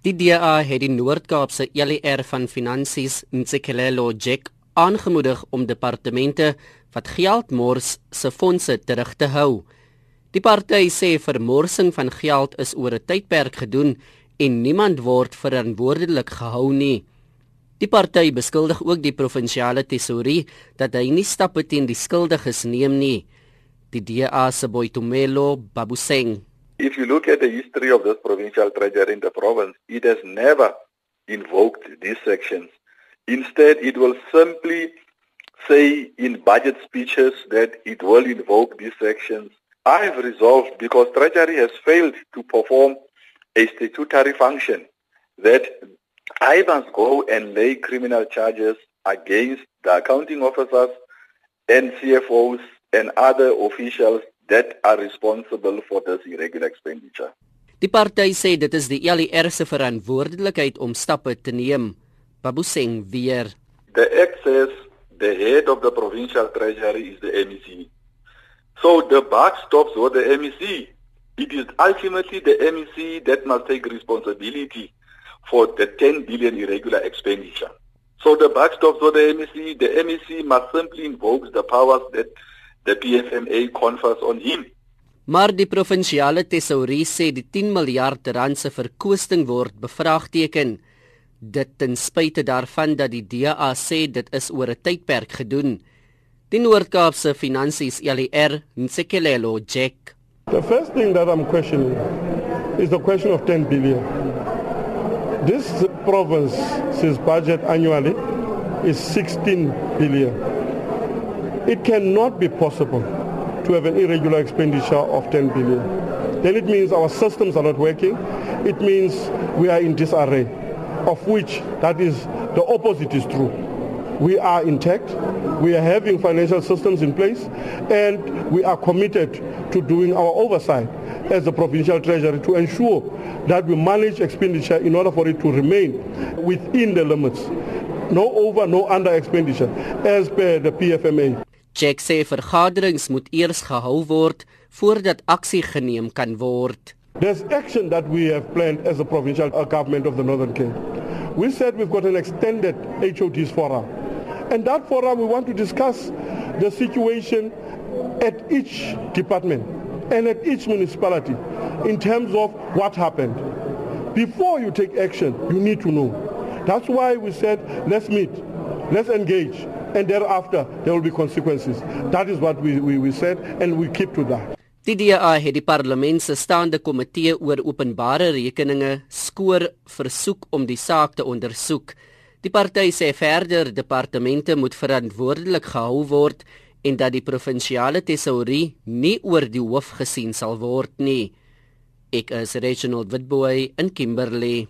Die DA het die Noord-Kaapse ELR van Finansies, Ntsikelelo Jack, aangemoedig om departemente wat geld mors se fondse terug te hou. Die party sê vermorsing van geld is oor 'n tydperk gedoen en niemand word verantwoordelik gehou nie. Die party beskuldig ook die provinsiale tesourie dat hy nie stappe teen die skuldiges neem nie. Die DA se Boitumelo Babuseng If you look at the history of this provincial treasury in the province, it has never invoked these sections. Instead, it will simply say in budget speeches that it will invoke these sections. I have resolved because Treasury has failed to perform a statutory function that I must go and lay criminal charges against the accounting officers and CFOs and other officials that are responsible for this irregular expenditure. Die party sê dit is die ELR se verantwoordelikheid om stappe te neem. Babuseng weer. The act says the head of the provincial treasury is the MEC. So the buck stops with the MEC. It is ultimately the MEC that must take responsibility for the 10 billion irregular expenditure. So the buck stops with the MEC. The MEC must simply invoke the powers that the PFMA confers on him. Maar die provinsiale tesourie sê die 10 miljard rand se verkoosting word bevraagteken. Dit ten spyte daarvan dat die DA sê dit is oor 'n tydperk gedoen. Die Noord-Kaapse Finansies LER, Nsekelelo Jack. The first thing that I'm questioning is the question of 10 billion. This province's budget annually is 16 billion. It cannot be possible to have an irregular expenditure of 10 billion. Then it means our systems are not working. It means we are in disarray, of which that is the opposite is true. We are intact, we are having financial systems in place, and we are committed to doing our oversight as the provincial treasury to ensure that we manage expenditure in order for it to remain within the limits. No over, no under expenditure as per the PFMA. Jack sê vergaderings moet eers gehou word voordat aksie geneem kan word. There's action that we have planned as a provincial government of the Northern Cape. We said we've got an extended HODs forum. And that forum we want to discuss the situation at each department and at each municipality in terms of what happened. Before you take action, you need to know. That's why we said let's meet, let's engage, and thereafter there will be consequences. That is what we, we, we said and we keep to that. Die DA het die parlement se staande komitee oor openbare rekeninge skoor versoek om die saak te ondersoek. Die party sê verder departemente moet verantwoordelik gehou word en dat die provinsiale tesourie nie oor die hoof gesien sal word nie. Ek is Reginald Witboy in Kimberley.